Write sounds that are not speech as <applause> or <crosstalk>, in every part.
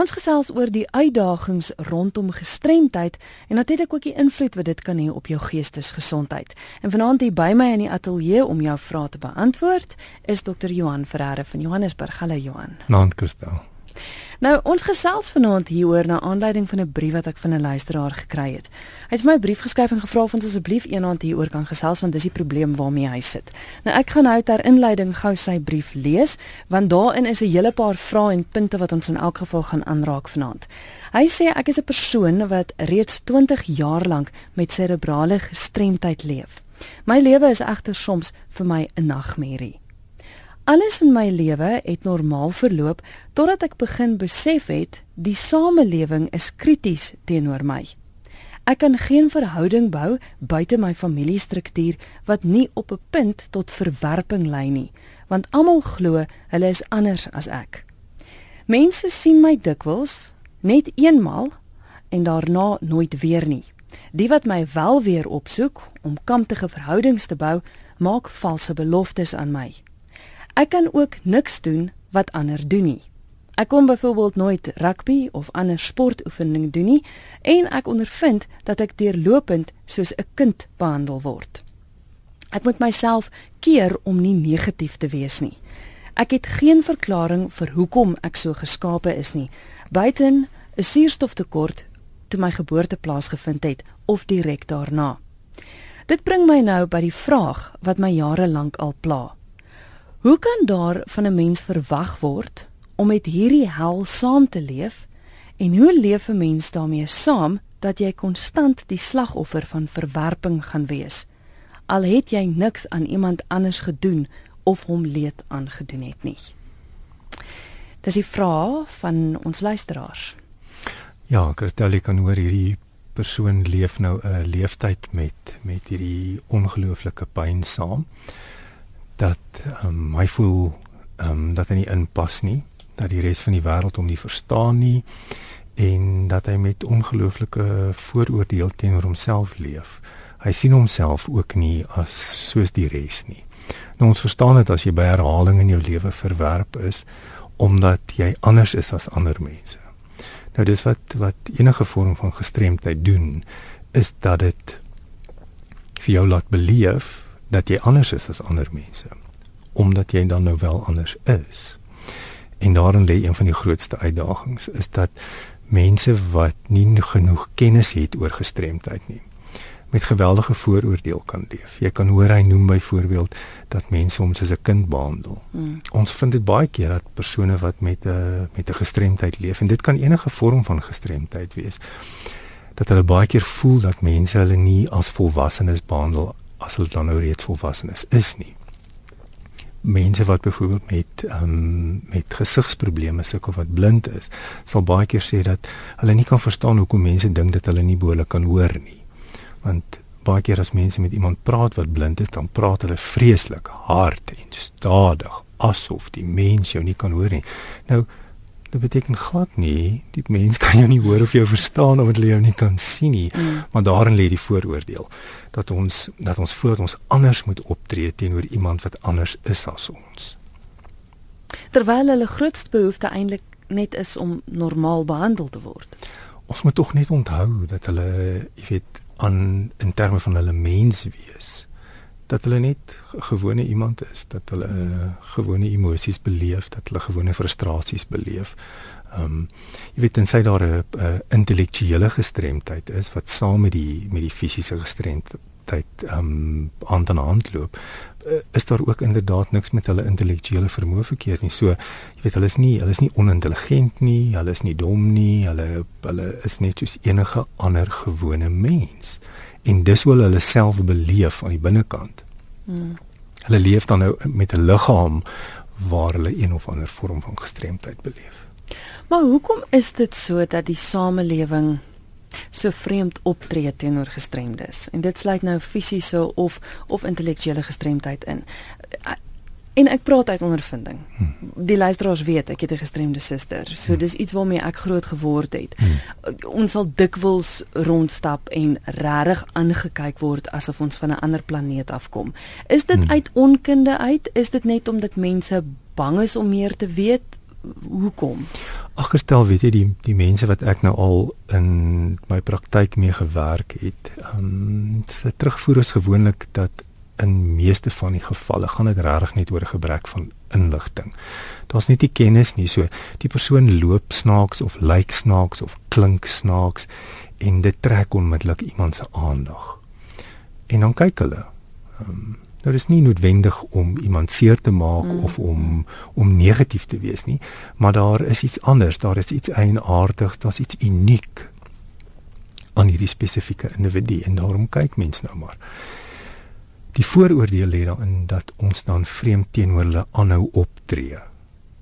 Ons gesels oor die uitdagings rondom gestremdheid en natuurlik ook die invloed wat dit kan hê op jou geestesgesondheid. En vanaand hier by my in die ateljee om jou vrae te beantwoord is Dr. Johan Ferreira van Johannesburg. Hallo Johan. Naam Kristel. Nou ons gesels vanaand hieroor na aanleiding van 'n brief wat ek van 'n luisteraar gekry het. Hy het my 'n brief geskryf en gevra of ons asseblief eendag hieroor kan gesels want dis die probleem waarmee hy sit. Nou ek gaan nou ter inleiding gou sy brief lees want daarin is 'n hele paar vrae en punte wat ons in elk geval gaan aanraak vanaand. Hy sê ek is 'n persoon wat reeds 20 jaar lank met serebrale gestremdheid leef. My lewe is egter soms vir my 'n nagmerrie. Alles in my lewe het normaal verloop totdat ek begin besef het die samelewing is krities teenoor my. Ek kan geen verhouding bou buite my familiestruktuur wat nie op 'n punt tot verwerping lei nie, want almal glo hulle is anders as ek. Mense sien my dikwels net eenmal en daarna nooit weer nie. Die wat my wel weer opsoek om kamptige verhoudings te bou, maak valse beloftes aan my. Ek kan ook niks doen wat ander doen nie. Ek kon byvoorbeeld nooit rugby of ander sportoefening doen nie en ek ondervind dat ek deurlopend soos 'n kind behandel word. Ek moet myself keer om nie negatief te wees nie. Ek het geen verklaring vir hoekom ek so geskape is nie. Buiten 'n suurstoftekort toe my geboorte plaasgevind het of direk daarna. Dit bring my nou by die vraag wat my jare lank al pla. Hoe kan daar van 'n mens verwag word om met hierdie hel saam te leef en hoe leef 'n mens daarmee saam dat jy konstant die slagoffer van verwerping gaan wees al het jy niks aan iemand anders gedoen of hom leed aangedoen het nie. Dis die vraag van ons luisteraars. Ja, Christel, ek kan hoor hierdie persoon leef nou 'n leeftyd met met hierdie ongelooflike pyn saam dat um, hy voel um, dat hy nie inpas nie, dat die res van die wêreld hom nie verstaan nie en dat hy met ongelooflike vooroordeel teenoor homself leef. Hy sien homself ook nie as soos die res nie. Nou ons verstaan dit as jy by herhaling in jou lewe verwerp is omdat jy anders is as ander mense. Nou dis wat wat enige vorm van gestremdheid doen is dat dit vir jou laat beleef dat jy anders is as ander mense omdat jy dan nou wel anders is. En daarin lê een van die grootste uitdagings is dat mense wat nie genoeg kennis het oor gestremdheid nie met geweldige vooroordeel kan leef. Jy kan hoor hy noem byvoorbeeld dat mense hom soos 'n kind behandel. Mm. Ons vind dit baie keer dat persone wat met 'n met 'n gestremdheid leef en dit kan enige vorm van gestremdheid wees dat hulle baie keer voel dat mense hulle nie as volwassenes behandel as hulle dan nou reeds volwassenes is nie. Mense wat byvoorbeeld met ehm um, met gesigsprobleme sukkel wat blind is, sal baie keer sê dat hulle nie kan verstaan hoekom mense dink dat hulle nie behoorlik kan hoor nie. Want baie keer as mense met iemand praat wat blind is, dan praat hulle vreeslik hard en stadig asof die mens jou nie kan hoor nie. Nou Dit beteken glad nie die mens kan jou nie hoor of jou verstaan omdat hulle jou nie kan sien nie, mm. maar daarin lê die vooroordeel dat ons dat ons voel dat ons anders moet optree teenoor iemand wat anders is as ons. Terwyl hulle grootste behoefte eintlik net is om normaal behandel te word. Ons moet tog net onthou dat hulle, jy weet, aan in terme van hulle mens wees dat hulle net gewone iemand is, dat hulle uh, gewone emosies beleef, dat hulle gewone frustrasies beleef. Ehm um, jy weet tensy daar 'n intellektuele gestremdheid is wat saam met die met die fisiese gestremdheid ehm um, aan hand loop, uh, is daar ook inderdaad niks met hulle intellektuele vermoë verkeerd nie. So jy weet hulle is nie hulle is nie onintelligent nie, hulle is nie dom nie, hulle hulle is net soos enige ander gewone mens en dis hoe hulle self beleef aan die binnekant. Hmm. Hulle leef dan nou met 'n liggaam waar hulle een of ander vorm van gestremdheid beleef. Maar hoekom is dit so dat die samelewing so vreemd optree teenoor gestremdes? En dit sluit nou fisiese of of intellektuele gestremdheid in. En ek praat uit ondervinding. Hmm. Die luisteraars weet ek het 'n gestremde suster. So hmm. dis iets waarmee ek groot geword het. Hmm. Ons sal dikwels rondstap en regtig aangekyk word asof ons van 'n ander planeet afkom. Is dit uit onkunde uit? Is dit net omdat mense bang is om meer te weet? hoekom? Ag gestel weet jy die die mense wat ek nou al in my praktyk mee gewerk het, ehm um, 'n terugvoer is gewoonlik dat in meeste van die gevalle gaan dit regtig net oor gebrek van inligting. Daar's nie die kennis nie, so die persoon loop snaaks of lyk snaaks of klink snaaks en dit trek onmiddellik iemand se aandag. En dan kyk hulle. Um, Nou dis nie noodwendig om iemand seer te maak mm. of om om negatief te wees nie, maar daar is iets anders, daar is iets eienaardigs, daar's iets uniek aan hierdie spesifieke individu en daarom kyk mense nou maar. Die vooroordeel lê daarin dat ons dan vreemd teenoor hulle aanhou optree.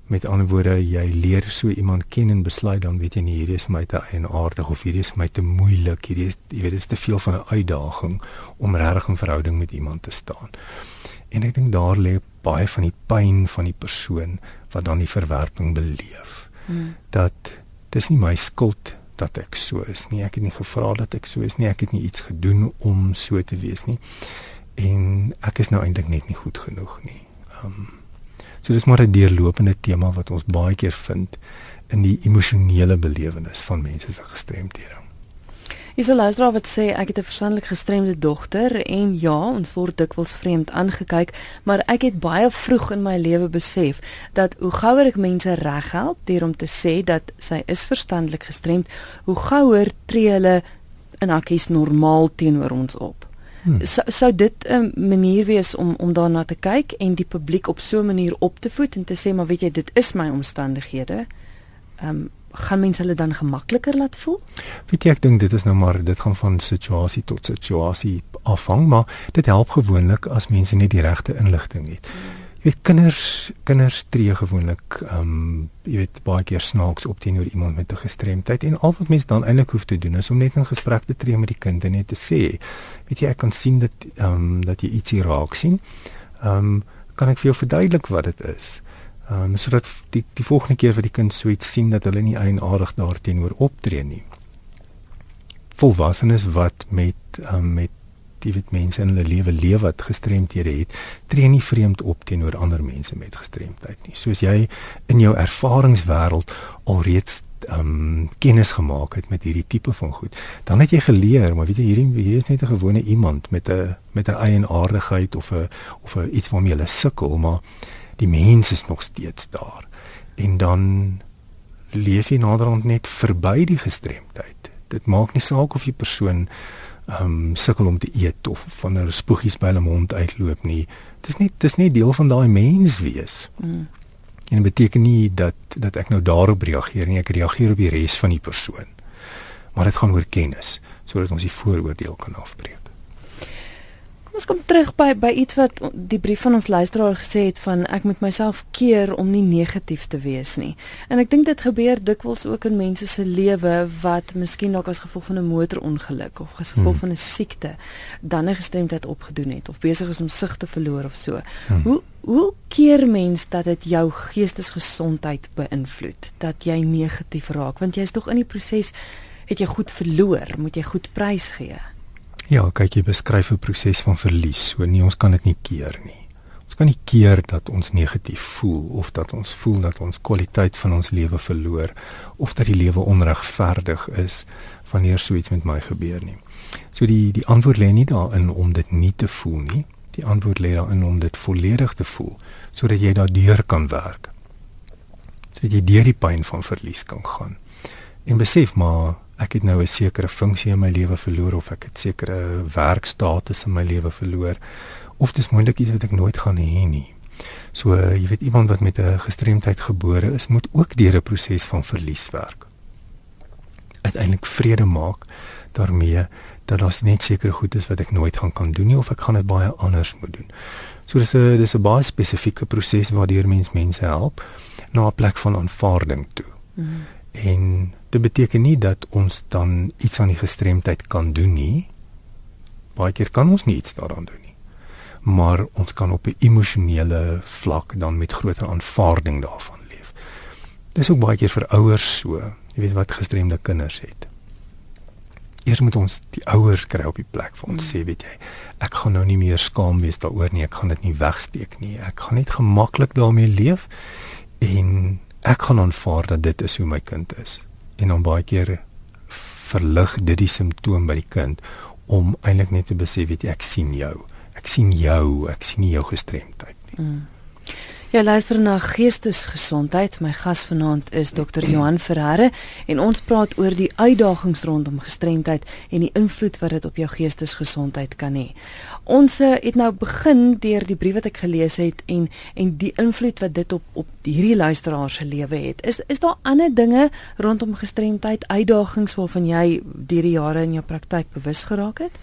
Met ander woorde, jy leer so iemand ken en besluit dan weet jy nie hierdie is my te eienaardig of hierdie is my te moeilik, hierdie is jy weet dit is te veel van 'n uitdaging om regtig 'n verhouding met iemand te staan. En ek dink daar lê baie van die pyn van die persoon wat dan die verwerping beleef. Hmm. Dat dis nie my skuld dat ek so is nie. Ek het nie gevra dat ek so is nie. Ek het nie iets gedoen om so te wees nie. En ek is nou eintlik net nie goed genoeg nie. Ehm um, So dis maar 'n deurlopende tema wat ons baie keer vind in die emosionele belewenis van mense se gestremdhede. Is 'n luisteraar wat sê ek het 'n verstandelik gestremde dogter en ja, ons word dikwels vreemd aangekyk, maar ek het baie vroeg in my lewe besef dat hoe gouer ek mense reghelp deur om te sê dat sy is verstandelik gestremd, hoe gouer tree hulle in hakkies normaal teenoor ons op. Hmm. Sou sou dit 'n manier wees om om daarna te kyk en die publiek op so 'n manier op te voed en te sê maar weet jy dit is my omstandighede. Ehm um, gaan mense hulle dan gemakliker laat voel? Weet jy ek dink dit is nou maar dit gaan van situasie tot situasie afhang maar dit help gewoonlik as mense net die regte inligting het. Hmm jy weet kinders kinders tree gewoonlik ehm um, jy weet baie keer snaaks op teenoor iemand met 'n gestremdheid en al wat mens dan eintlik hoef te doen is om net 'n gesprek te tree met die kind en net te sê weet jy ek kan sien dat ehm um, dat jy ietsie raak sien. Ehm um, kan ek vir jou verduidelik wat dit is? Ehm um, sodat die die volgende keer wat die kind so iets sien dat hulle nie eienaardig daarteenoor optree nie. Volwassenes wat met um, met jy weet mense in hulle lewe leef wat gestremdhede het, tree nie vreemd op teenoor ander mense met gestremdheid nie. Soos jy in jou ervaringswêreld alreeds ehm um, kennis gemaak het met hierdie tipe van goed, dan het jy geleer, maar weet jy hierdie hier is net 'n gewone iemand met 'n met 'n eienaardigheid of 'n of 'n iets waarmee hulle sukkel, maar die mens is nog steeds daar. En dan leef jy naderhand net verby die gestremdheid. Dit maak nie saak of jy persoon um, sukkel om te eet of van 'n spoegies by hulle mond uitloop nie. Dis net dis net deel van daai mens wees. Mm. En dit beteken nie dat dat ek nou daarop reageer nie, ek reageer op die res van die persoon. Maar dit gaan oor kennis sodat ons die vooroordeel kan afbreek. Ons kom terug by by iets wat die brief van ons luisteraar gesê het van ek moet myself keer om nie negatief te wees nie. En ek dink dit gebeur dikwels ook in mense se lewe wat miskien dalk as gevolg van 'n motorongeluk of as gevolg hmm. van 'n siekte dan 'n gestremdheid opgedoen het of besig is om sig te verloor of so. Hmm. Hoe hoe keer mens dat dit jou geestesgesondheid beïnvloed dat jy negatief raak want jy's tog in die proses het jy goed verloor, moet jy goed prys gee. Ja, kyk jy beskryf 'n proses van verlies. So nee, ons kan dit nie keer nie. Ons kan nie keer dat ons negatief voel of dat ons voel dat ons kwaliteit van ons lewe verloor of dat die lewe onregverdig is wanneer so iets met my gebeur nie. So die die antwoord lê nie daarin om dit nie te voel nie. Die antwoord lê daarin om dit volledig te voel sodat jy daardeur kan werk. Sodat jy deur die pyn van verlies kan gaan. En besef maar ek het nou 'n sekere funksie in my lewe verloor of ek het sekere werkstatus in my lewe verloor of dis moontlik iets wat ek nooit gaan hê nie. So jy weet iemand wat met 'n gestremdheid gebore is, moet ook deur 'n proses van verlies werk. Uiteindelik vrede maak daarmee dat daar net sekere goed is wat ek nooit gaan kan doen nie of ek gaan dit baie anders moet doen. So dis 'n dis 'n baie spesifieke proses waardeur mens mense help na 'n plek van aanvaarding toe. Mm. En dit beteken nie dat ons dan iets aan die gestremdheid kan doen nie. Baie keer kan ons nie iets daaraan doen nie. Maar ons kan op 'n emosionele vlak dan met groter aanvaarding daarvan leef. Dis ook baie keer vir ouers so, jy weet wat gestremde kinders het. Eers moet ons die ouers kry op die plek vir ons hmm. sê, weet jy, ek gaan nou nie meer skaam wees daaroor nie, ek gaan dit nie wegsteek nie. Ek gaan net gemaklik daarmee leef en ek gaan aanvaar dat dit is hoe my kind is en dan baie keer verlig dit die simptoom by die kind om eintlik net te besef weet jy ek sien jou ek sien jou ek sien nie jou gestremdheid nie mm. Ja luister na geestesgesondheid. My gas vanaand is Dr. Johan Ferreira en ons praat oor die uitdagings rondom gestremdheid en die invloed wat dit op jou geestesgesondheid kan hê. Ons eh, het nou begin deur die brief wat ek gelees het en en die invloed wat dit op op hierdie luisteraars se lewe het. Is is daar ander dinge rondom gestremdheid, uitdagings waarvan jy deur die jare in jou praktyk bewus geraak het?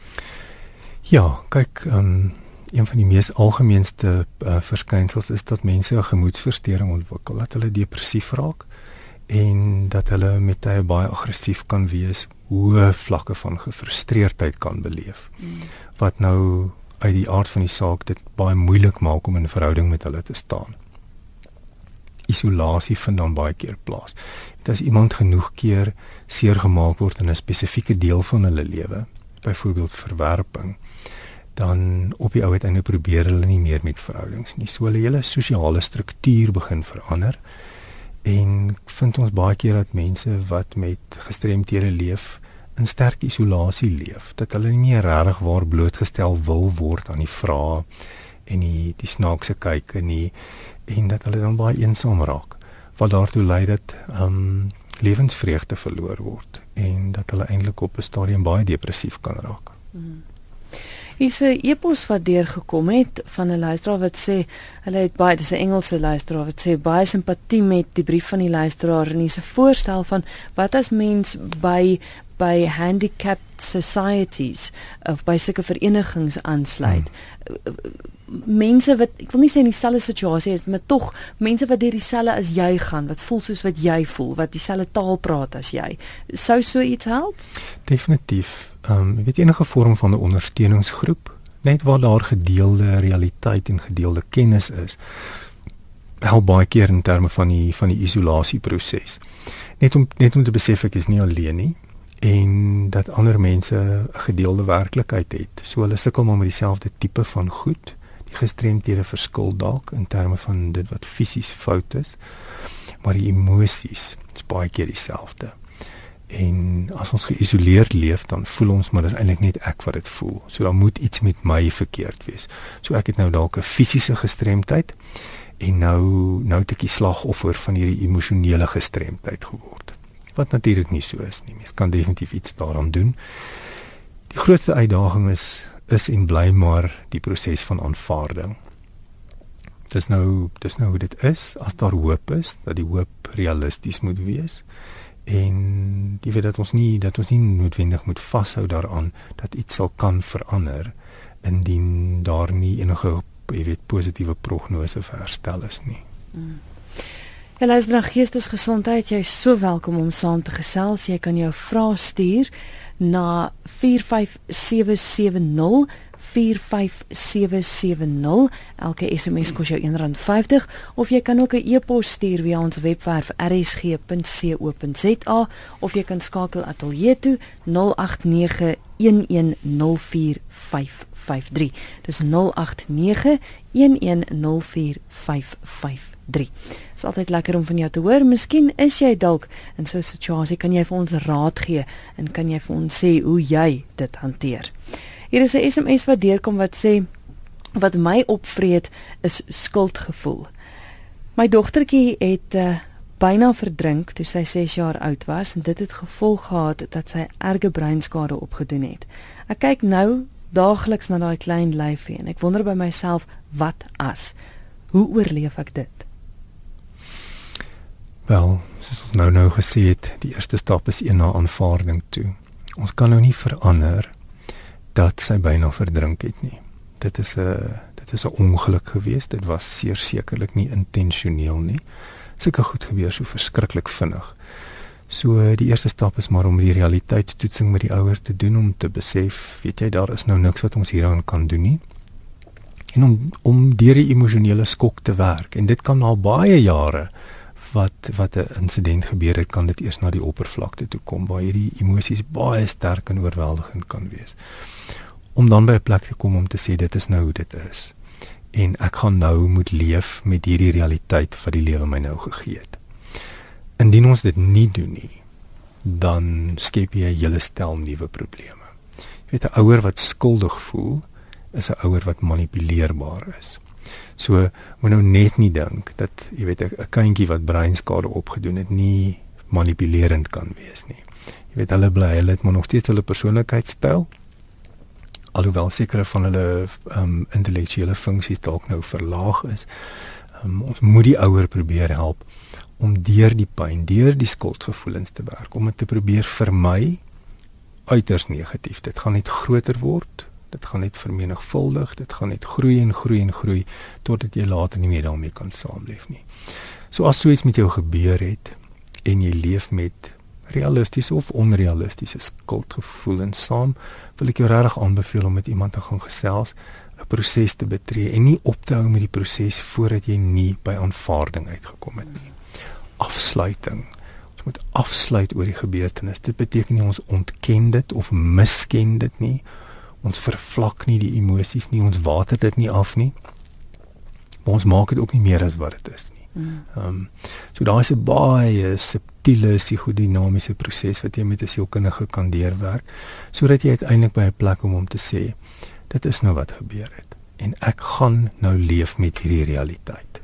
Ja, kyk, ehm um een van die mees algemeenste uh, verskynsels is dat mense 'n gemoedstoornis ontwikkel, dat hulle depressief raak en dat hulle met tye baie aggressief kan wees, hoë vlakke van gefrustreerdheid kan beleef. Mm. Wat nou uit die aard van die saak dit baie moeilik maak om in 'n verhouding met hulle te staan. Isolasie vind dan baie keer plaas. Dit as iemand genoeg keer seer gemaak word in 'n spesifieke deel van hulle lewe, byvoorbeeld verwerping, dan op die ou uiteinde probeer hulle nie meer met verhoudings nie. So hulle hele sosiale struktuur begin verander. En vind ons baie keer dat mense wat met gestremdhede leef in sterk isolasie leef, dat hulle nie meer regtig waar blootgestel wil word aan die vrae en die die snaakse kyke nie en dat hulle dan baie eensaam raak. Wat daartoe lei dat ehm um, lewensvreugde verloor word en dat hulle eintlik op 'n stadium baie depressief kan raak. Mm. Hier's 'n e-pos wat deurgekom het van 'n luisteraar wat sê hulle het baie dis 'n Engelse luisteraar wat sê baie simpatie met die brief van die luisteraar en hier's 'n voorstel van wat as mens by by handicapped societies of by sulke verenigings aansluit. Hmm. Mense wat ek wil nie sê in dieselfde situasie is, maar tog mense wat deur dieselfde as jy gaan, wat voel soos wat jy voel, wat dieselfde taal praat as jy. Sou so iets help? Definitief. Ehm um, weet enige vorm van 'n ondersteuningsgroep, net waar daar gedeelde realiteit en gedeelde kennis is, help baie keer in terme van die van die isolasieproses. Net om net om te besef ek is nie alleen nie en dat ander mense 'n gedeelde werklikheid het. So hulle sukkel maar met dieselfde tipe van goed. Die gestremdhede verskil dalk in terme van dit wat fisies fout is, maar die emosies is baie keer dieselfde. En as ons geïsoleerd leef, dan voel ons maar dis eintlik net ek wat dit voel. So dan moet iets met my verkeerd wees. So ek het nou dalk 'n fisiese gestremdheid en nou nou het ek die slagoffer van hierdie emosionele gestremdheid geword wat natuurlik nie so is nie. Mens kan definitief iets daaraan doen. Die grootste uitdaging is is en bly maar die proses van aanvaarding. Dis nou dis nou hoe dit is as daar hoop is dat die hoop realisties moet wees en jy weet dat ons nie dat ons nie noodwendig moet vashou daaraan dat iets sal kan verander indien daar nie enige jy weet positiewe prognose vir herstel is nie. Mm. Ja, luister na geestesgesondheid. Jy is so welkom om saam te gesels. Jy kan jou vrae stuur na 45770 45770. Elke SMS kos jou R1.50 of jy kan ook 'n e-pos stuur via ons webwerf rsg.co.za of jy kan skakel ateljee toe 089 1104553. Dis 089 1104553. 3. Dit is altyd lekker om van jou te hoor. Miskien is jy dalk in so 'n situasie, kan jy vir ons raad gee en kan jy vir ons sê hoe jy dit hanteer. Hier is 'n SMS wat deurkom wat sê wat my opvreet is skuldgevoel. My dogtertjie het uh, byna verdrink toe sy 6 jaar oud was en dit het gevolg gehad dat sy erge breinskade opgedoen het. Ek kyk nou daagliks na daai klein lyfie en ek wonder by myself wat as hoe oorleef ek dit? Wel, soos ons nou nou gesê het, die eerste stap is een na aanvaarding toe. Ons kan nou nie verander dat sy byna verdrink het nie. Dit is 'n dit is 'n ongeluk geweest. Dit was seker sekerlik nie intentioneel nie. Sulke goed gebeur so verskriklik vinnig. So die eerste stap is maar om die realiteitstoetsing met die ouer te doen om te besef, weet jy, daar is nou niks wat ons hieraan kan doen nie. En om om deur die emosionele skok te werk en dit kan al baie jare wat wat 'n insident gebeur het, kan dit eers na die oppervlakte toe kom waar hierdie emosies baie sterk en oorweldigend kan wees. Om dan by 'n plek te kom om te sê dit is nou hoe dit is. En ek gaan nou moet leef met hierdie realiteit wat die lewe my nou gegee het. indien ons dit nie doen nie, dan skep jy 'n hele stel nuwe probleme. Jy weet 'n ouer wat skuldig voel, is 'n ouer wat manipuleerbaar is. So moet nou net nie dink dat jy weet 'n kindjie wat breinskade opgedoen het nie manipulerend kan wees nie. Jy weet hulle bly hulle het maar nog steeds hulle persoonlikheidstyl alhoewel sekere van hulle um intellektuele funksies dalk nou verlaag is. Um, ons moet die ouer probeer help om deur die pyn, deur die skuldgevoelens te werk, om dit te probeer vermy uiters negatief. Dit gaan net groter word. Dit gaan net vermenigvuldig. Dit gaan net groei en groei en groei totdat jy later nie meer daarmee kan saamleef nie. So as so iets met jou gebeur het en jy leef met realistiese of onrealistiese skuldgevoelens saam, wil ek jou regtig aanbeveel om met iemand te gaan gesels, 'n proses te betree en nie op te hou met die proses voordat jy nie by aanvaarding uitgekom het nie. Afsluiting. Moet afsluit oor die gebeurtenis. Dit beteken nie ons ontken dit of misken dit nie. Ons vervlak nie die emosies nie, ons water dit nie af nie. Maar ons maak dit ook nie meer as wat dit is nie. Mm. Ehm um, so daar is 'n baie subtiele psigodinamiese proses wat jy met 'n sielkundige kan deurwerk sodat jy uiteindelik by 'n plek kom om te sê dit is nou wat gebeur het en ek gaan nou leef met hierdie realiteit.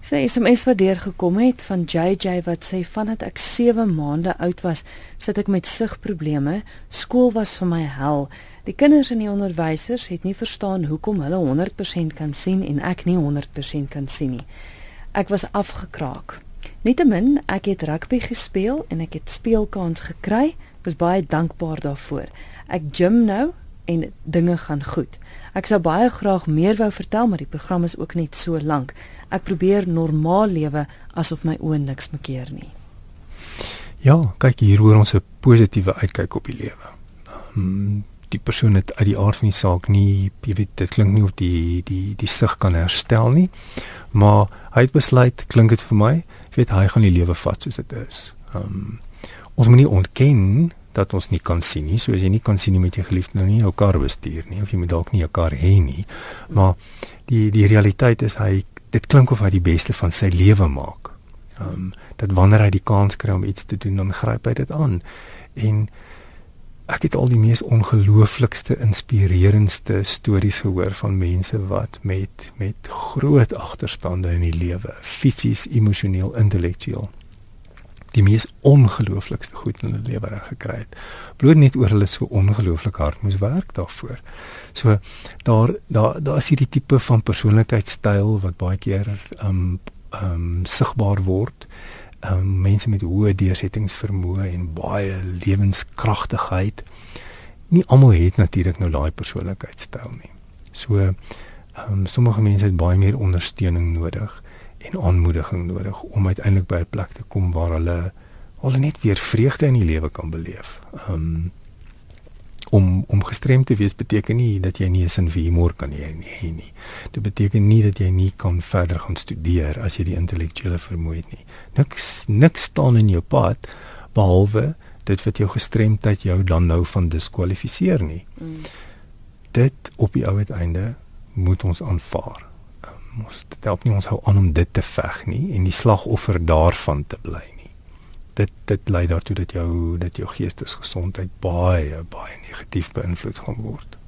Sy SMS wat deurgekom het van JJ wat sê vandat ek 7 maande oud was, sit ek met sigprobleme. Skool was vir my hel. Die kinders en die onderwysers het nie verstaan hoekom hulle 100% kan sien en ek nie 100% kan sien nie. Ek was afgekraak. Nietemin, ek het rugby gespeel en ek het speelkans gekry. Ek was baie dankbaar daarvoor. Ek gym nou en dinge gaan goed. Ek sou baie graag meer wou vertel, maar die program is ook net so lank. Ek probeer normaal lewe asof my oë niks mekeer nie. Ja, kyk hier hoor ons 'n positiewe uitkyk op die lewe. Um, die persoon het uit die aard van die saak nie, jy weet, dit klink nie of die die die sig kan herstel nie. Maar hy het besluit, klink dit vir my, weet hy gaan die lewe vat soos dit is. Ehm um, ons moet nie ontken dat ons nie kan sien nie. So as jy nie kan sien nie met jou geliefde nou nie jou kar bestuur nie of jy moet dalk nie 'n kar hê nie. Maar die die realiteit is hy dit klink of hy die beste van sy lewe maak. Ehm um, dat wanneer hy die kans kry om iets te doen, dan gryp hy dit aan. En ek het al die mees ongelooflikste inspirerendste stories gehoor van mense wat met met groot agterstande in die lewe, fisies, emosioneel, intellektueel die mees ongelooflikste goed in hulle lewe reg gekry het. Bloot net oor hulle so ongelooflik hard moes werk daarvoor. So daar daar daar is hierdie tipe van persoonlikheidstyl wat baie keer um um sigbaar word um, mense met hoë deursettingsvermoë en baie lewenskragtigheid. Nie almal het natuurlik nou daai persoonlikheidstyl nie. So um, sommige mense het baie meer ondersteuning nodig en aanmoediging nodig om uiteindelik by 'n plek te kom waar hulle hulle net weer vreugde in die lewe kan beleef. Um om om gestremd te wees beteken nie dat jy nie 'n sin vir humor kan hê nie, nie. Dit beteken nie dat jy nie kan verder gaan studeer as jy die intellektuele vermoë het nie. Niks niks staan in jou pad behalwe dit wat jou gestremdheid jou dan nou van diskwalifiseer nie. Mm. Dit op die ou uiteinde moet ons aanvaar. Um, ons dit help nie ons hou aan om dit te veg nie en die slagoffer daarvan te bly nie dit dit lei daartoe dat jou dat jou geestesgesondheid baie baie negatief beïnvloed gaan word.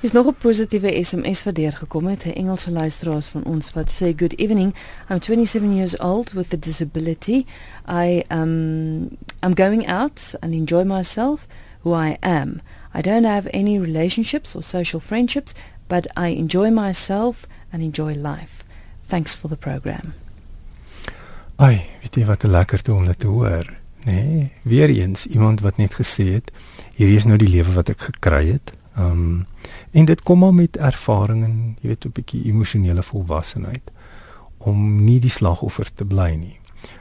Is nog 'n positiewe SMS wat deurgekom het, 'n Engelse luisteraar van ons wat sê good evening. I'm 27 years old with a disability. I um I'm going out and enjoy myself who I am. I don't have any relationships or social friendships, but I enjoy myself and enjoy life. Thanks for the program. Ai, weet jy wat 'n lekker toe om dit te hoor, nê? Nee, Weereens iemand wat net gesê het, hierdie is nou die lewe wat ek gekry het. Um en dit kom maar met ervaring en jy weet 'n bietjie emosionele volwassenheid om nie die slagoffer te bly nie.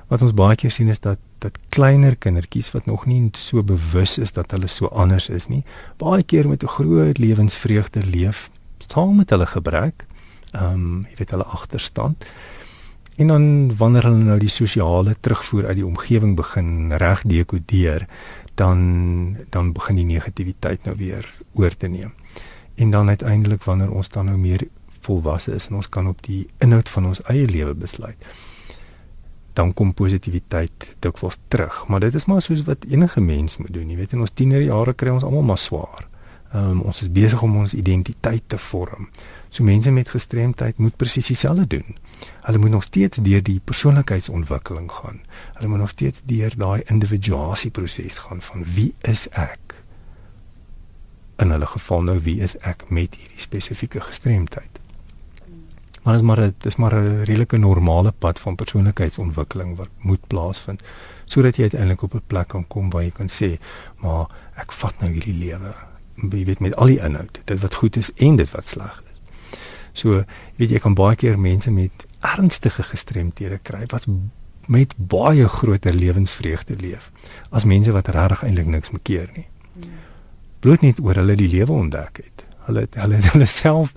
Wat ons baie keer sien is dat dat kleiner kindertjies wat nog nie so bewus is dat hulle so anders is nie, baie keer met 'n groot lewensvreugde leef saam met hulle gebrek. Um jy weet hulle agterstand En dan wanneer hulle nou die sosiale terugvoer uit die omgewing begin reg dekodeer, dan dan begin die negativiteit nou weer oor te neem. En dan uiteindelik wanneer ons dan nou meer volwasse is en ons kan op die inhoud van ons eie lewe besluit, dan kom positiwiteit dikwels terug. Maar dit is maar soos wat enige mens moet doen. Jy weet in ons tienerjare kry ons almal maar swaar. Ehm um, ons is besig om ons identiteit te vorm. So mense met gestremdheid moet presies dieselfde doen. Hulle moet nog steeds deur die persoonlikheidsontwikkeling gaan. Hulle moet nog steeds deur daai individuasieproses gaan van wie is ek? In hulle geval nou wie is ek met hierdie spesifieke gestremdheid? Maar dit is maar 'n dis maar 'n redelike normale pad van persoonlikheidsontwikkeling wat moet plaasvind sodat jy uiteindelik op 'n plek kan kom waar jy kan sê, "Maar ek vat nou hierdie lewe." Jy weet met al die inhoud, dit wat goed is en dit wat sleg is. So, weet jy kan baie keer mense met ernstige gestremthede kry wat met baie groter lewensvreugde leef as mense wat regtig eintlik niks mekeer nie. Bloot net oor hulle die lewe ontdek het. Hulle hulle hulle self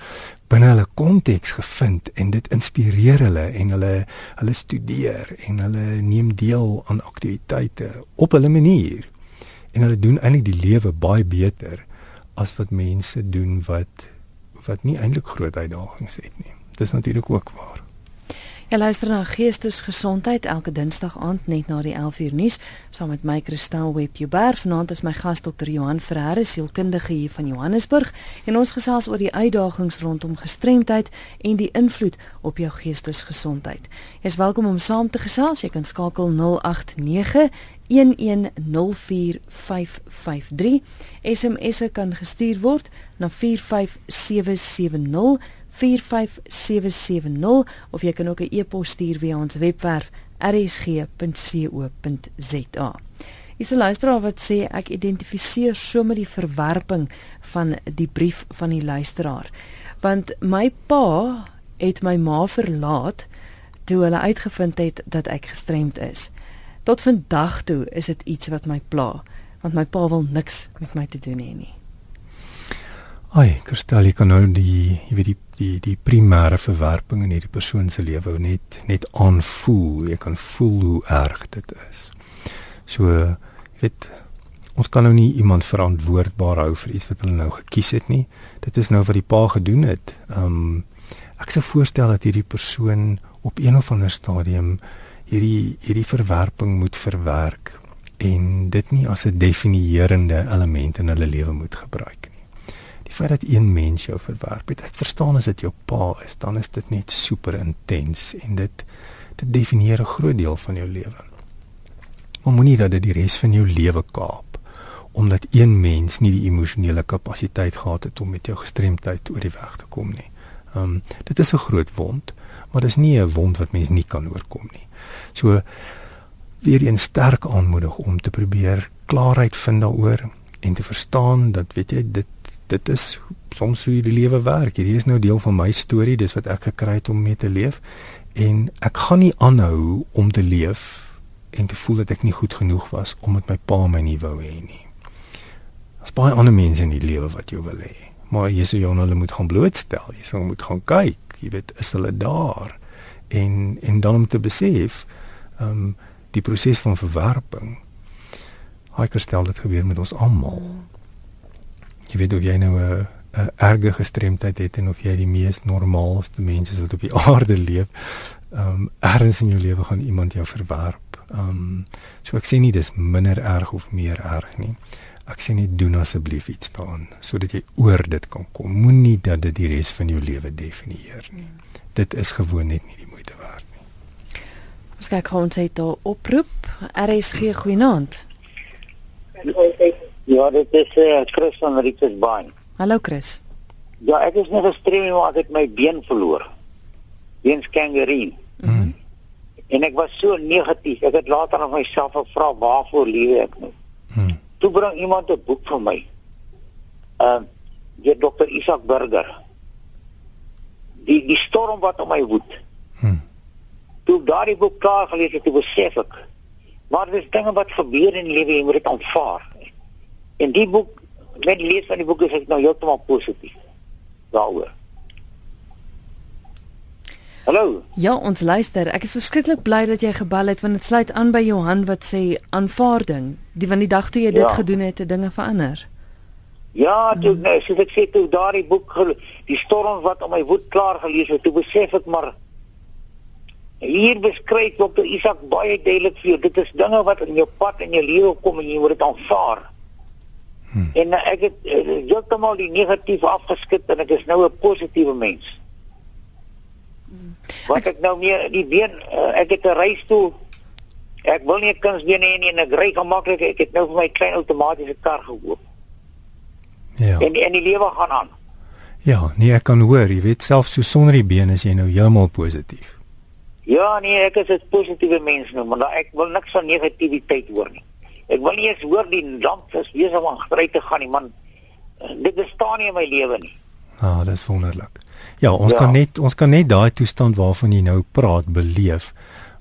binne hulle konteks gevind en dit inspireer hulle en hulle hulle studeer en hulle neem deel aan aktiwiteite op hulle manier en hulle doen eintlik die lewe baie beter as wat mense doen wat wat nie eintlik groot uitdagings het nie. Dis natuurlik ook waar. Jy luister na Geestesgesondheid elke Dinsdag aand net na die 11uur nuus saam met my Kristel Webber. Vanaand is my gas Dr. Johan Ferreira, sielkundige hier van Johannesburg, en ons gesels oor die uitdagings rondom gestremdheid en die invloed op jou geestesgesondheid. Jy is welkom om saam te gesels. Jy kan skakel 089 1104553 SMS kan gestuur word na 45770 45770 of jy kan ook 'n e-pos stuur via ons webwerf rsg.co.za. Is 'n luisteraar wat sê ek identifiseer so met die verwerping van die brief van die luisteraar. Want my pa het my ma verlaat toe hulle uitgevind het dat ek gestremd is. Tot vandag toe is dit iets wat my pla, want my pa wil niks met my te doen hê nie. Ai, Kristal, jy kan nou die jy weet die die die primêre verwerping in hierdie persoon se lewe net net aanvoel. Jy kan voel hoe erg dit is. So, jy weet ons kan nou nie iemand verantwoordbaar hou vir iets wat hulle nou gekies het nie. Dit is nou wat die pa gedoen het. Um ek sou voorstel dat hierdie persoon op een of ander stadium hierdie hierdie verwerping moet verwerk en dit nie as 'n definierende element in hulle lewe moet gebruik die feit dat een mens jou verwerp het ek verstaan as dit jou pa is dan is dit net super intens en dit dit definieer 'n groot deel van jou lewe. Maar moenie dat dit die res van jou lewe kaap omdat een mens nie die emosionele kapasiteit gehad het om met jou gestremdheid oor die weg te kom nie. Um, dit is 'n groot wond maar dit is nie 'n wond wat mens nie kan oorkom nie so weer een sterk aanmoedig om te probeer klaarheid vind daaroor en te verstaan dat weet jy dit dit is soms hoe die lewe werk. Hierdie is nou deel van my storie, dis wat ek gekry het om mee te leef en ek gaan nie aanhou om te leef en te voel dat ek nie goed genoeg was omdat my pa my nie wou hê nie. Daar's baie ander mense in die lewe wat jou wil hê. Maar jy sê jy hulle moet gaan blootstel. Jy jy moet gaan kyk. Jy weet, is hulle daar? En en dan om te besef, ehm um, die proses van verwerping. Hy gestel dit gebeur met ons almal. Jy weet of jy nou 'n 'n erge gestremdheid het en of jy die mees normaalste mens is wat op die <laughs> aarde leef, ehm um, ergens in jou lewe gaan iemand jou verwerp. Ehm um, so ek sê nie dis minder erg of meer erg nie. Ek sê net doen asseblief iets daaraan sodat jy oor dit kan kom. Moenie dat dit die res van jou lewe definieer nie. Dit is gewoon net nie die moeite nie. Ons kyk gou ons het daar oproep. RSG goeienaand. Ja, dit is eh uh, Chris van Bay. Hallo Chris. Ja, ek is net gestrem maar ek het my been verloor. Weens kangaroo. Mhm. Mm en ek was so negatief. Ek het later aan myself gevra waarvoor lewe ek nou? Mhm. Toe bring iemand 'n boek vir my. Ehm uh, die dokter Isak Burger. Die die storm wat op my woed. Toe daardie boek klaar gelees het, toe besef ek maar dis dinge wat gebeur in lewe, jy moet dit aanvaar. En die boek, met die lees van die boek is ek nou heeltemal positief daaroor. Hallo. Ja, ons luister. Ek is verskriklik bly dat jy gebel het want dit sluit aan by Johan wat sê aanvaarding. Die van die dag toe jy dit ja. gedoen het, het dinge verander. Ja, toe hmm. nou, soos ek sê toe daardie boek die storm wat om my woed klaar gelees het, toe besef ek maar Hier beskryf Dr. Isak baie duidelik vir jou, dit is dinge wat in jou pad in jou lewe kom en jy moet dit aanvaar. Hmm. En uh, ek het uh, heeltemal die negatief afgeskit en ek is nou 'n positiewe mens. Hmm. Wat ek nou meer die been uh, ek het 'n reistool Ek wil nie 'n kunsbeen hê nie en ek ry gemaklik. Ek het nou vir my klein outomatiese kar gekoop. Ja. En en die lewe gaan aan. Ja, nee, ek kan hoor, jy weet self so sonder die been is jy nou heeltemal positief. Ja, nee, ek is 'n positiewe mens nou, maar ek wil niks van negativiteit hoor nie. Ek wil nie eens hoor die lamp is besig om agteruit te gaan nie, man. Dit bestaan nie in my lewe nie. Ah, dis wonderlik. Ja, ons ja. kan net ons kan net daai toestand waarvan jy nou praat beleef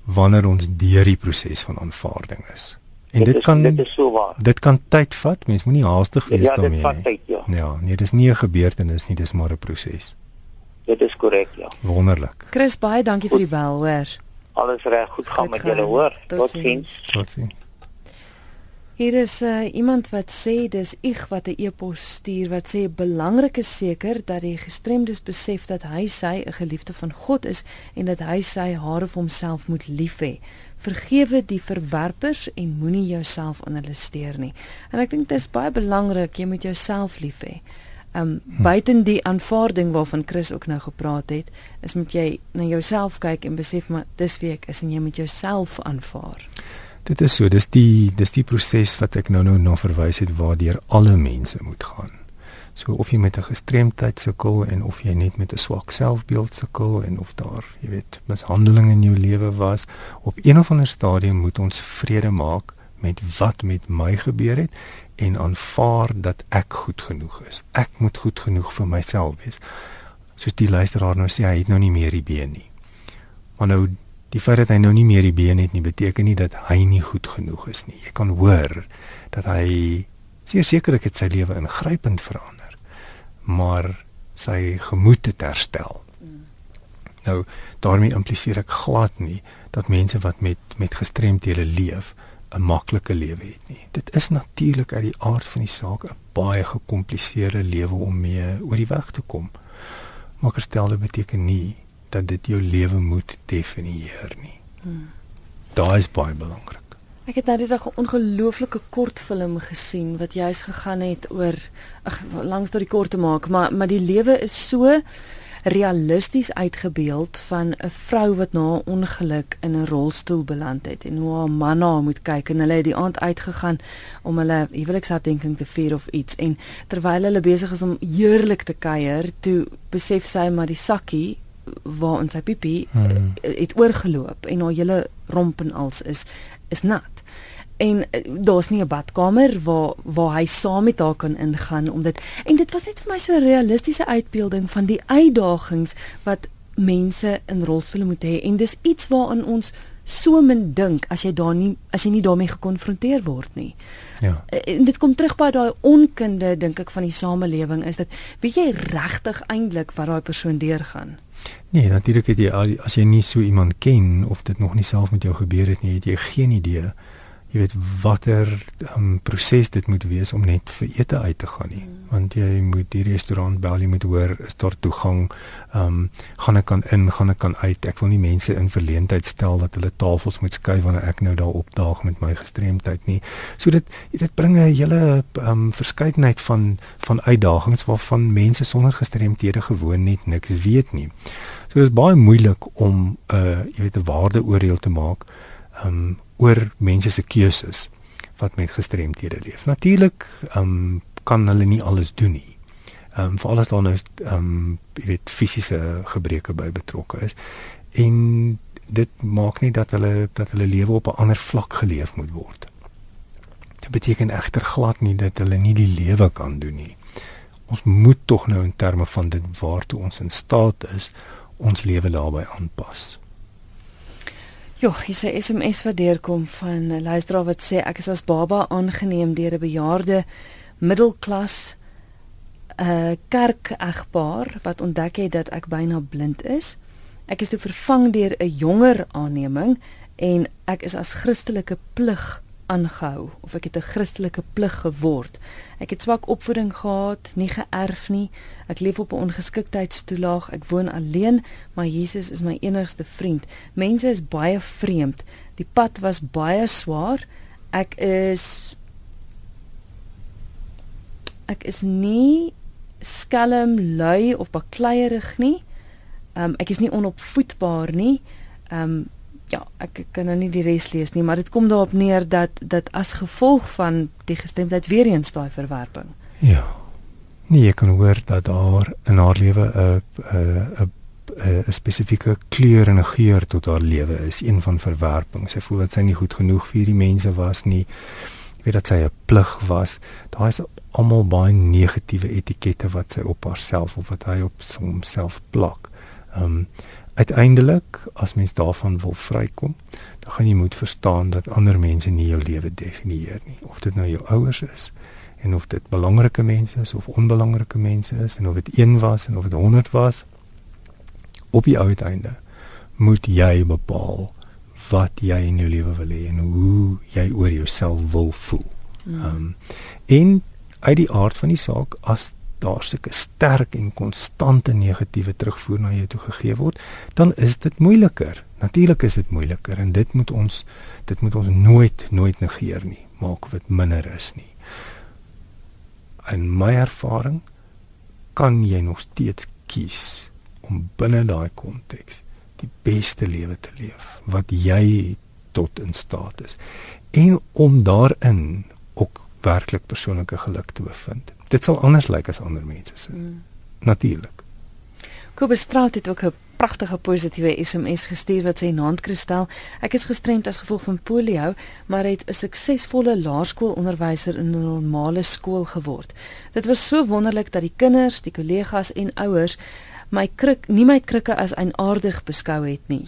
wanneer ons deur die proses van aanvaarding is. En dit, dit is, kan dit is so waar. Dit kan tyd vat. Mens moenie haastig wees ja, daarmee nie. Ja, dit vat tyd, ja. Ja, nee, dis nie 'n gebeurtenis nie, dis maar 'n proses. Dit is korrek, ja. Wonderlik. Chris, baie dankie goed. vir die bel, hoor. Alles reg, goed gaan goed met julle, hoor. Totsiens. Totsiens. Hier is uh, iemand wat sê dis ek wat 'n e-pos stuur wat sê belangrik is seker dat die gestremdes besef dat hy sy 'n geliefde van God is en dat hy sy haar of homself moet lief hê. Vergewe die verwerpers en moenie jouself aan hulle steur nie. En ek dink dit is baie belangrik jy moet jouself lief hê. Um hm. buiten die aanvaarding waarvan Chris ook nou gepraat het, is moet jy na jouself kyk en besef maar dis wie ek is en jy moet jouself aanvaar. Dit is so, dis die dis die proses wat ek nou nou na verwys het waardeur alle mense moet gaan. So of jy met 'n gestremdheid sukkel en of jy net met 'n swak selfbeeld sukkel en of daar, jy weet, mishandeling in jou lewe was, op een of ander stadium moet ons vrede maak met wat met my gebeur het en aanvaar dat ek goed genoeg is. Ek moet goed genoeg vir myself wees. Soos die luisteraar nou sê, hy het nou nie meer die been nie. Maar nou die feit dat hy nou nie meer die been het nie beteken nie dat hy nie goed genoeg is nie. Jy kan hoor dat hy seker sekerlik het sy lewe ingrypend verander, maar sy gemoed het herstel. Nou daarmee impliseer ek glad nie dat mense wat met met gestremdhede leef 'n maklike lewe het nie. Dit is natuurlik uit die aard van die saak 'n baie gekompliseerde lewe om mee oor die weg te kom. Maar herstel beteken nie dat dit jou lewe moet definieer nie. Hmm. Daai is baie belangrik. Ek het nou net 'n ongelooflike kortfilm gesien wat juis gegaan het oor ag langs tot die kort te maak, maar maar die lewe is so realisties uitgebeeld van 'n vrou wat na 'n ongeluk in 'n rolstoel beland het en hoe haar man na haar moet kyk en hulle het die aand uitgegaan om hulle huweliksherdenking te vier of iets en terwyl hulle besig is om heerlik te kuier, toe besef sy maar die sakkie waar ons sy pipi hmm. het oorgeloop en haar hele romp en als is is nat. En uh, daar's nie 'n badkamer waar waar hy saam met haar kan ingaan om dit en dit was net vir my so 'n realistiese uitbeelding van die uitdagings wat mense in rolstoele moet hê en dis iets waaraan ons so min dink as jy daar nie as jy nie daarmee gekonfronteer word nie. Ja. Eh, en dit kom terug by daai onkunde dink ek van die samelewing is dit weet jy regtig eintlik wat daai persoon deurgaan. Nee, natuurlik het jy as jy nie so iemand ken of dit nog nie self met jou gebeur het nie, het jy geen idee jy weet watter um, proses dit moet wees om net vir ete uit te gaan nie. Mm. Want jy moet die restaurant bel, jy moet hoor is daar toegang, ehm um, gaan ek kan in, gaan ek kan uit. Ek wil nie mense in verleentheid stel dat hulle tafels moet skuif wanneer ek nou daar opdaag met my gestremdheid nie. So dit dit bring 'n hele ehm um, verskeidenheid van van uitdagings waarvan mense sonder gestremdhede gewoon net niks weet nie. So dit is baie moeilik om 'n uh, jy weet 'n waardeoordeel te maak um oor mense se keuses wat met gestremdhede leef. Natuurlik um kan hulle nie alles doen nie. Um veral as daar nou um jy weet fisiese gebreke by betrokke is. En dit maak nie dat hulle dat hulle lewe op 'n ander vlak geleef moet word. Dit beteken egter glad nie dat hulle nie die lewe kan doen nie. Ons moet tog nou in terme van dit waartoe ons in staat is ons lewe daarbey aanpas. Ja, hier is 'n SMS wat deurkom van 'n luisteraar wat sê ek is as baba aangeneem deur 'n bejaarde middelklas 'n uh, kerk egpaar wat ontdek het dat ek byna blind is. Ek is toe vervang deur 'n jonger aanneming en ek is as Christelike plig aangehou of ek het 'n Christelike plig geword. Ek het swak opvoeding gehad, nie geërf nie. Ek leef op 'n ongeskiktheidstoelaag. Ek woon alleen, maar Jesus is my enigste vriend. Mense is baie vreemd. Die pad was baie swaar. Ek is ek is nie skelm, lui of bakleierig nie. Um ek is nie onopvoedbaar nie. Um ja, ek, ek kan nou nie die res lees nie, maar dit kom daarop neer dat dat as gevolg van die gestremdheid weer eens daai verwerping. Ja. Nee, ek kan hoor dat daar in haar lewe 'n 'n 'n spesifieke kleur en 'n geur tot haar lewe is, een van verwerping. Sy voel dat sy nie goed genoeg vir die mense was nie. Jy weet dat sy 'n plig was. Daar is almal baie negatiewe etikette wat sy op haarself of wat hy op homself plak. Ehm um, uiteindelik as mens daarvan wil vrykom, dan gaan jy moet verstaan dat ander mense nie jou lewe definieer nie. Of dit nou jou ouers is en of dit belangrike mense is of onbelangrike mense is en of dit 1 was en of dit 100 was. Op die uiteinde moet jy bepaal wat jy in jou lewe wil hê en hoe jy oor jouself wil voel. Hmm. Ehm um, en uit die aard van die saak as daar sulke sterk en konstante negatiewe terugvoer na jou toe gegee word, dan is dit moeiliker. Natuurlik is dit moeiliker en dit moet ons dit moet ons nooit nooit negeer nie, maak of dit minder is nie. In my ervaring kan jy nog steeds kies om binne daai konteks die beste lewe te leef wat jy tot in staat is en om daarin ook werklik persoonlike geluk te bevind dit sal anders lyk as ander mense se. Mm. Natuurlik. Kobus Straat het ook 'n pragtige positiewe SMS gestuur wat sy naam Kristel. Ek is gestremd as gevolg van polio, maar het 'n suksesvolle laerskoolonderwyser in 'n normale skool geword. Dit was so wonderlik dat die kinders, die kollegas en ouers my krik nie my krikke as eienaardig beskou het nie.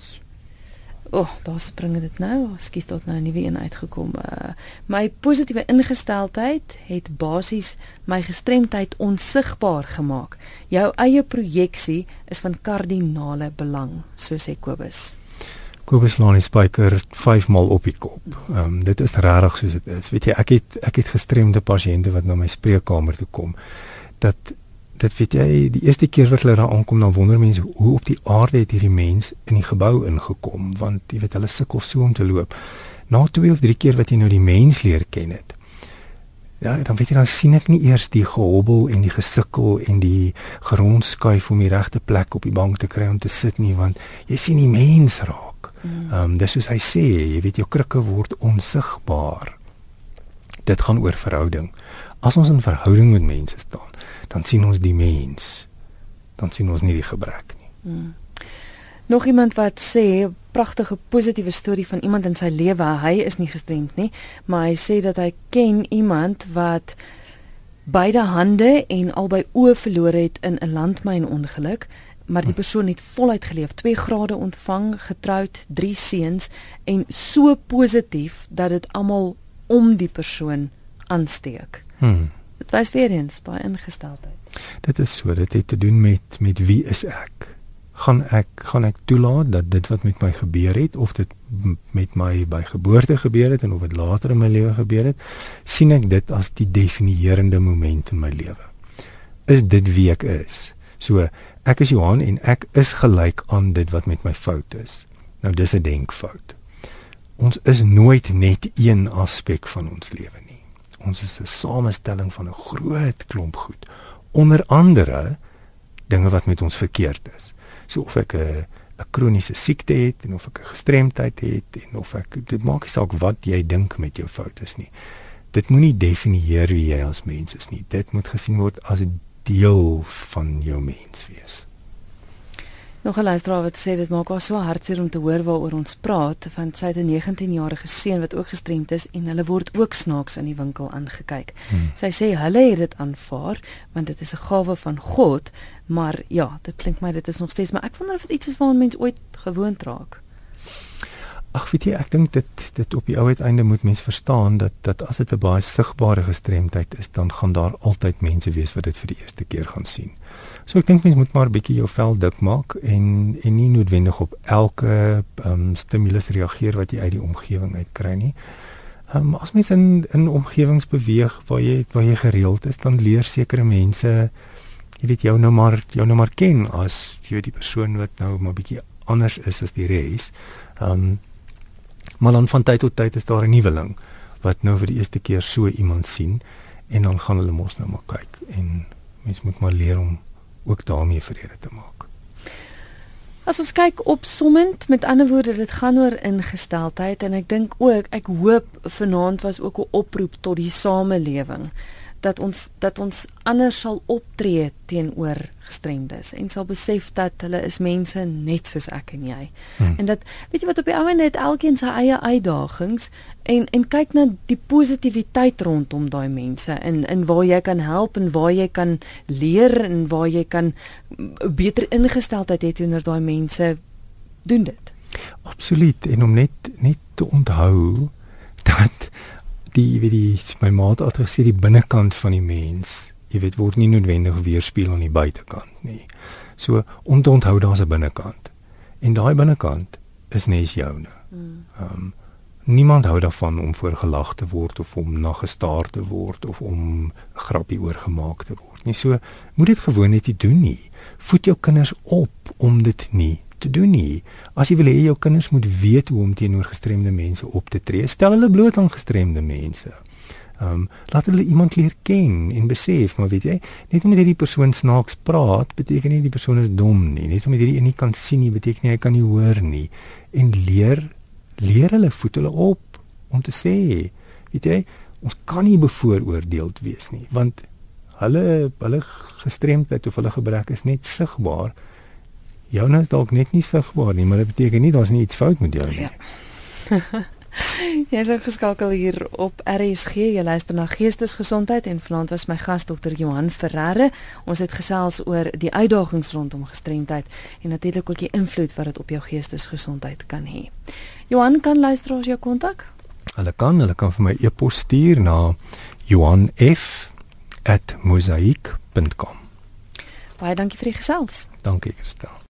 O, oh, daar spring dit nou. Skus tot nou 'n nuwe een uitgekom. Uh, my positiewe ingesteldheid het basies my gestremdheid onsigbaar gemaak. Jou eie projeksie is van kardinale belang, so sê Kobus. Kobus Lani Spiker 5 maal op die kop. Ehm um, dit is regtig soos dit is. Weet jy, ek het ek het gestremde pasiënte wat na my spreekkamer toe kom. Dat dit weet jy die eerste keer wat hulle daar aankom dan wonder mense hoe op die aarde het hierdie mens in die gebou ingekom? Want jy weet hulle sukkel so om te loop. Na twee of drie keer wat jy nou die mens leer ken het ja dan weet jy dan sien ek nie eers die gehobbel en die gesukkel en die grondskuif om die regte plek op die bank te kry om te sit nie want jy sien die mens raak. Mm. ehm um, dis soos hy sê jy weet jou krikke word onsigbaar. Dit gaan oor verhouding. As ons in verhouding met mense staan dan sien ons die mens. Dan sien ons nie die gebrek nie. Hmm. Nog iemand wat sê pragtige positiewe storie van iemand in sy lewe. Hy is nie gestremd nie, maar hy sê dat hy ken iemand wat beide hande en albei oë verloor het in 'n landmynongeluk, maar die persoon het voluit geleef, 2 grade ontvang, getroud, 3 seuns en so positief dat dit almal om die persoon aansteek. Hmm. Dit wys weer eens daai ingesteldheid. Dit is so, dit het te doen met met wie is ek? Gaan ek gaan ek toelaat dat dit wat met my gebeur het of dit met my by geboorte gebeur het en of dit later in my lewe gebeur het, sien ek dit as die definierende moment in my lewe. Is dit wie ek is? So, ek is Johan en ek is gelyk aan dit wat met my fout is. Nou dis 'n denkfout. Ons is nooit net een aspek van ons lewe nie ons is 'n samestelling van 'n groot klomp goed. Onder andere dinge wat met ons verkeerd is. So of ek 'n 'n kroniese siekte het en of ek 'n gestremdheid het en of ek dit maak nie saak wat jy dink met jou foute is nie. Dit moenie definieer wie jy as mens is nie. Dit moet gesien word as 'n deel van jou menswees. Nog 'n luisteraar wat sê dit maak haar so hartseer om te hoor waaroor ons praat, want sy het 'n 19-jarige seun wat ook gestremd is en hulle word ook snaaks in die winkel aangekyk. Hmm. Sy sê hulle het dit aanvaar want dit is 'n gawe van God, maar ja, dit klink my dit is nog steeds, maar ek wonder of dit iets is waaraan mens ooit gewoond raak. Ag, weet jy, ek dink dit dit op die ou uiteinde moet mens verstaan dat dat as dit 'n baie sigbare gestremdheid is, dan gaan daar altyd mense wees wat dit vir die eerste keer gaan sien. So ek dink mens moet maar bietjie jou vel dik maak en en nie noodwendig op elke um, stimulus reageer wat jy uit die omgewing uit kry nie. Ehm um, as mens in in omgewings beweeg waar jy waar jy gereeld is, dan leer sekere mense jy weet jou nou maar jou nou maar ken as jy die persoon wat nou maar bietjie anders is as die res. Ehm um, maar dan van tyd tot tyd is daar 'n nuweling wat nou vir die eerste keer so iemand sien en dan gaan hulle mos nou maar kyk en mens moet maar leer om ook daarmee vrede te maak. As ons kyk op sommend, met ander woorde, dit gaan oor ingesteldheid en ek dink ook ek hoop vanaand was ook 'n oproep tot die samelewing dat ons dat ons anders sal optree teenoor gestremdes en sal besef dat hulle is mense net soos ek en jy. Hmm. En dat weet jy wat op die ouene het elkeen sy eie uitdagings en en kyk na die positiwiteit rondom daai mense in in waar jy kan help en waar jy kan leer en waar jy kan beter ingesteldheid hê teenoor daai mense doen dit. Absoluut en om net net te onthou dat die wie die my maat het gesê die binnekant van die mens, jy weet word nie noodwendig weerspieël aan die buitekant nie. So om te onthou daar's 'n binnekant. En daai binnekant is net joune. Hmm. Ehm um, niemand hou daarvan om voorgelag te word of om na gestaar te word of om grappie oor gemaak te word. Nie so moet dit gewoon net doen nie. Voed jou kinders op om dit nie te doen nie. As jy wil hê jou kinders moet weet hoe om teenoor gestremde mense op te tree, stel hulle bloot aan gestremde mense. Ehm um, laat hulle iemand leer ken en besef, maar weet jy, net omdat hierdie persoon snaaks praat, beteken nie die persoon is dom nie. Net omdat hierdie een nie kan sien nie, beteken nie hy kan nie hoor nie. En leer leer hulle voet hulle op om te sê, weet jy, ons kan nie bevooroordeeld wees nie, want hulle hulle gestremdheid of hulle gebrek is net sigbaar joune is dalk net nie sigbaar nie, maar dit beteken nie daar's nie iets fout met jou nie. Ja. <laughs> Jy is geskakel hier op RSG. Jy luister na Geestesgesondheid en vanaand was my gas dokter Johan Ferreira. Ons het gesels oor die uitdagings rondom gestremdheid en natuurlik ook die invloed wat dit op jou geestesgesondheid kan hê. Johan kan luisteraars jou kontak? Hulle kan, hulle kan vir my e-pos stuur na johanf@mosaik.com. Baie dankie vir die gesels. Dankie, Christel.